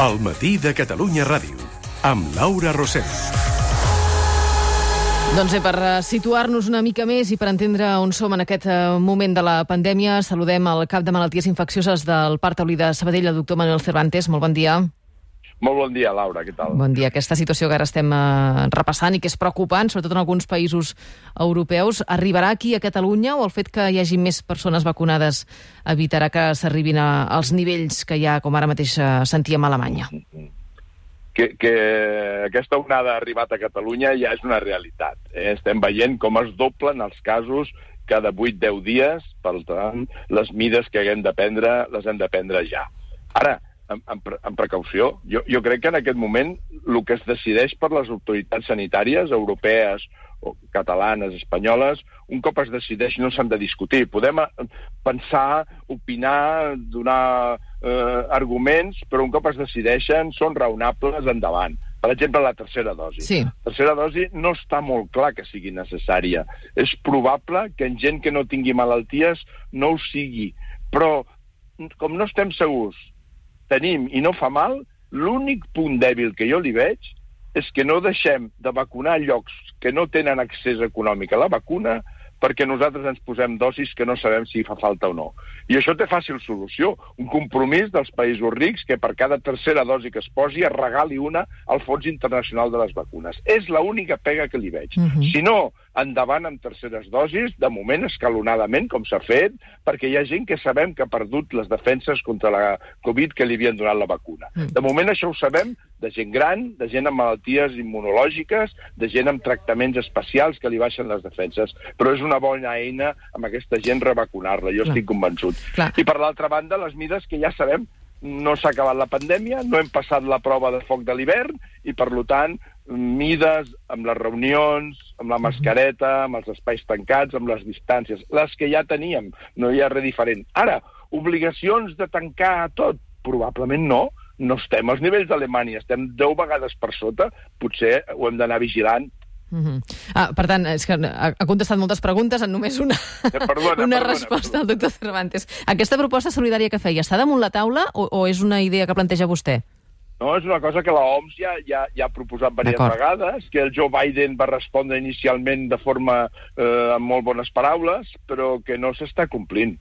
El matí de Catalunya Ràdio, amb Laura Rosell. Doncs bé, per eh, situar-nos una mica més i per entendre on som en aquest eh, moment de la pandèmia, saludem el cap de malalties infeccioses del Parc Taulí de Sabadell, el doctor Manuel Cervantes. Molt bon dia. Molt bon dia, Laura, què tal? Bon dia. Aquesta situació que ara estem eh, repassant i que és preocupant, sobretot en alguns països europeus, arribarà aquí a Catalunya o el fet que hi hagi més persones vacunades evitarà que s'arribin als nivells que ja, com ara mateix eh, sentíem a Alemanya? Que, que aquesta onada ha arribat a Catalunya ja és una realitat. Eh? Estem veient com es doblen els casos cada 8-10 dies, per tant, les mides que haguem de prendre les hem de prendre ja. Ara, amb, amb, amb precaució. Jo, jo crec que en aquest moment el que es decideix per les autoritats sanitàries europees o catalanes, espanyoles, un cop es decideix no s'han de discutir. Podem eh, pensar, opinar, donar eh, arguments, però un cop es decideixen són raonables endavant. Per exemple, la tercera dosi. Sí. La tercera dosi no està molt clar que sigui necessària. És probable que en gent que no tingui malalties no ho sigui, però com no estem segurs tenim i no fa mal, l'únic punt dèbil que jo li veig és que no deixem de vacunar llocs que no tenen accés econòmic a la vacuna perquè nosaltres ens posem dosis que no sabem si fa falta o no. I això té fàcil solució. Un compromís dels països rics que per cada tercera dosi que es posi es regali una al Fons Internacional de les Vacunes. És l'única pega que li veig. Uh -huh. Si no, endavant amb terceres dosis, de moment escalonadament, com s'ha fet, perquè hi ha gent que sabem que ha perdut les defenses contra la Covid que li havien donat la vacuna. Mm. De moment això ho sabem de gent gran, de gent amb malalties immunològiques, de gent amb tractaments especials que li baixen les defenses. Però és una bona eina amb aquesta gent revacunar-la, jo Clar. estic convençut. Clar. I per l'altra banda, les mides que ja sabem no s'ha acabat la pandèmia, no hem passat la prova de foc de l'hivern i, per tant, mides amb les reunions, amb la mascareta, amb els espais tancats, amb les distàncies, les que ja teníem, no hi ha res diferent. Ara, obligacions de tancar tot? Probablement no. No estem als nivells d'Alemanya, estem 10 vegades per sota, potser ho hem d'anar vigilant Uh -huh. ah, per tant, és que ha, ha contestat moltes preguntes en només una, Eh, perdona, una perdona, resposta perdona. al doctor Cervantes. Aquesta proposta solidària que feia, està damunt la taula o, o és una idea que planteja vostè? No, és una cosa que la OMS ja, ja, ja ha proposat diverses vegades, que el Joe Biden va respondre inicialment de forma eh, amb molt bones paraules, però que no s'està complint.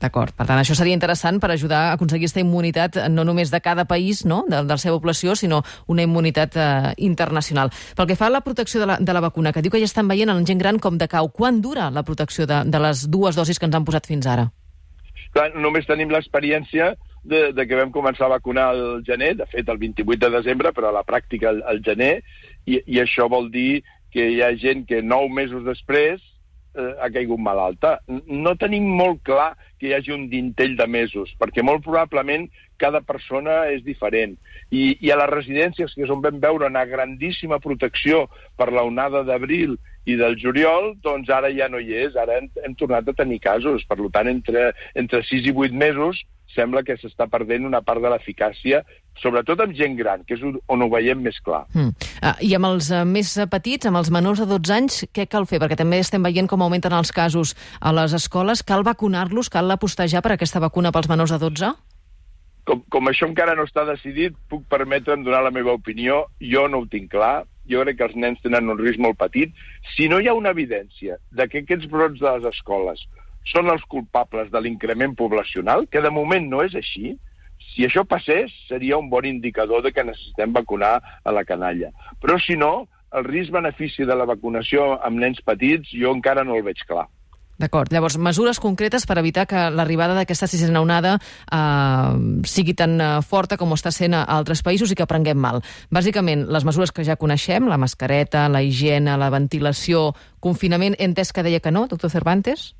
D'acord. Per tant, això seria interessant per ajudar a aconseguir aquesta immunitat no només de cada país, no?, de, de la seva població, sinó una immunitat eh, internacional. Pel que fa a la protecció de la, de la vacuna, que diu que ja estan veient en gent gran com decau, quan dura la protecció de, de les dues dosis que ens han posat fins ara? Clar, només tenim l'experiència de, de que vam començar a vacunar al gener, de fet el 28 de desembre, però a la pràctica al, al gener, i, i això vol dir que hi ha gent que nou mesos després eh, ha caigut malalta. No tenim molt clar que hi hagi un dintell de mesos, perquè molt probablement cada persona és diferent. I, i a les residències, que és on vam veure una grandíssima protecció per la onada d'abril i del juliol, doncs ara ja no hi és, ara hem, hem tornat a tenir casos. Per tant, entre, entre 6 i 8 mesos sembla que s'està perdent una part de l'eficàcia, sobretot amb gent gran, que és on ho veiem més clar. Mm. Ah, I amb els eh, més eh, petits, amb els menors de 12 anys, què cal fer? Perquè també estem veient com augmenten els casos a les escoles. Cal vacunar-los? Cal apostejar per aquesta vacuna pels menors de 12? com, com això encara no està decidit, puc permetre'm donar la meva opinió. Jo no ho tinc clar. Jo crec que els nens tenen un risc molt petit. Si no hi ha una evidència de que aquests brots de les escoles són els culpables de l'increment poblacional, que de moment no és així, si això passés, seria un bon indicador de que necessitem vacunar a la canalla. Però si no, el risc-benefici de la vacunació amb nens petits jo encara no el veig clar. D'acord. Llavors, mesures concretes per evitar que l'arribada d'aquesta sisena onada eh, sigui tan eh, forta com ho està sent a altres països i que prenguem mal. Bàsicament, les mesures que ja coneixem, la mascareta, la higiene, la ventilació, confinament, he entès que deia que no, doctor Cervantes?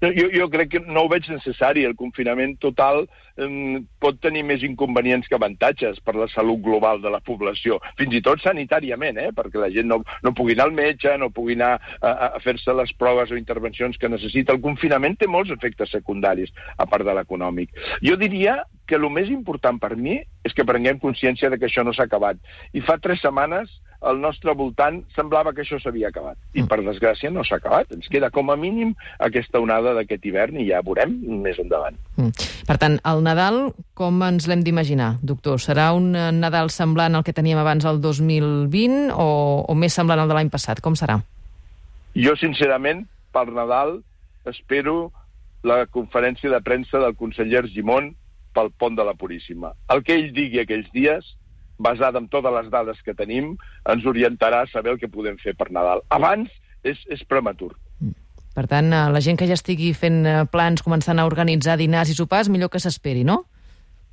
Jo, jo crec que no ho veig necessari. El confinament total eh, pot tenir més inconvenients que avantatges per la salut global de la població, fins i tot sanitàriament, eh? perquè la gent no, no pugui anar al metge, no pugui anar a, a fer-se les proves o intervencions que necessita. El confinament té molts efectes secundaris, a part de l'econòmic. Jo diria que el més important per mi és que prenguem consciència de que això no s'ha acabat. I fa tres setmanes al nostre voltant semblava que això s'havia acabat. I, per desgràcia, no s'ha acabat. Ens queda, com a mínim, aquesta onada d'aquest hivern i ja veurem més endavant. Mm. Per tant, el Nadal, com ens l'hem d'imaginar, doctor? Serà un eh, Nadal semblant al que teníem abans el 2020 o, o més semblant al de l'any passat? Com serà? Jo, sincerament, per Nadal espero la conferència de premsa del conseller Argimon pel pont de la Puríssima. El que ell digui aquells dies basada en totes les dades que tenim, ens orientarà a saber el que podem fer per Nadal. Abans és, és prematur. Per tant, eh, la gent que ja estigui fent eh, plans, començant a organitzar dinars i sopars, millor que s'esperi, no?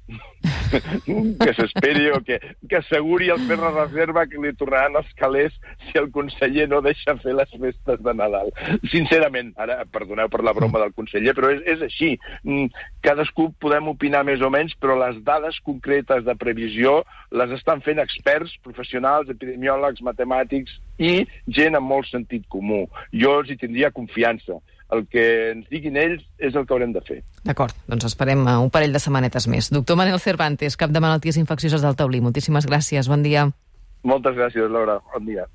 que s'esperi o que, que asseguri el fer la reserva que li tornaran els calés si el conseller no deixa fer les festes de Nadal. Sincerament, ara, perdoneu per la broma del conseller, però és, és així. Mm, cadascú podem opinar més o menys, però les dades concretes de previsió les estan fent experts, professionals, epidemiòlegs, matemàtics i gent amb molt sentit comú. Jo els hi tindria confiança el que ens diguin ells és el que haurem de fer. D'acord, doncs esperem uh, un parell de setmanetes més. Doctor Manel Cervantes, cap de malalties infeccioses del taulí, moltíssimes gràcies, bon dia. Moltes gràcies, Laura. Bon dia.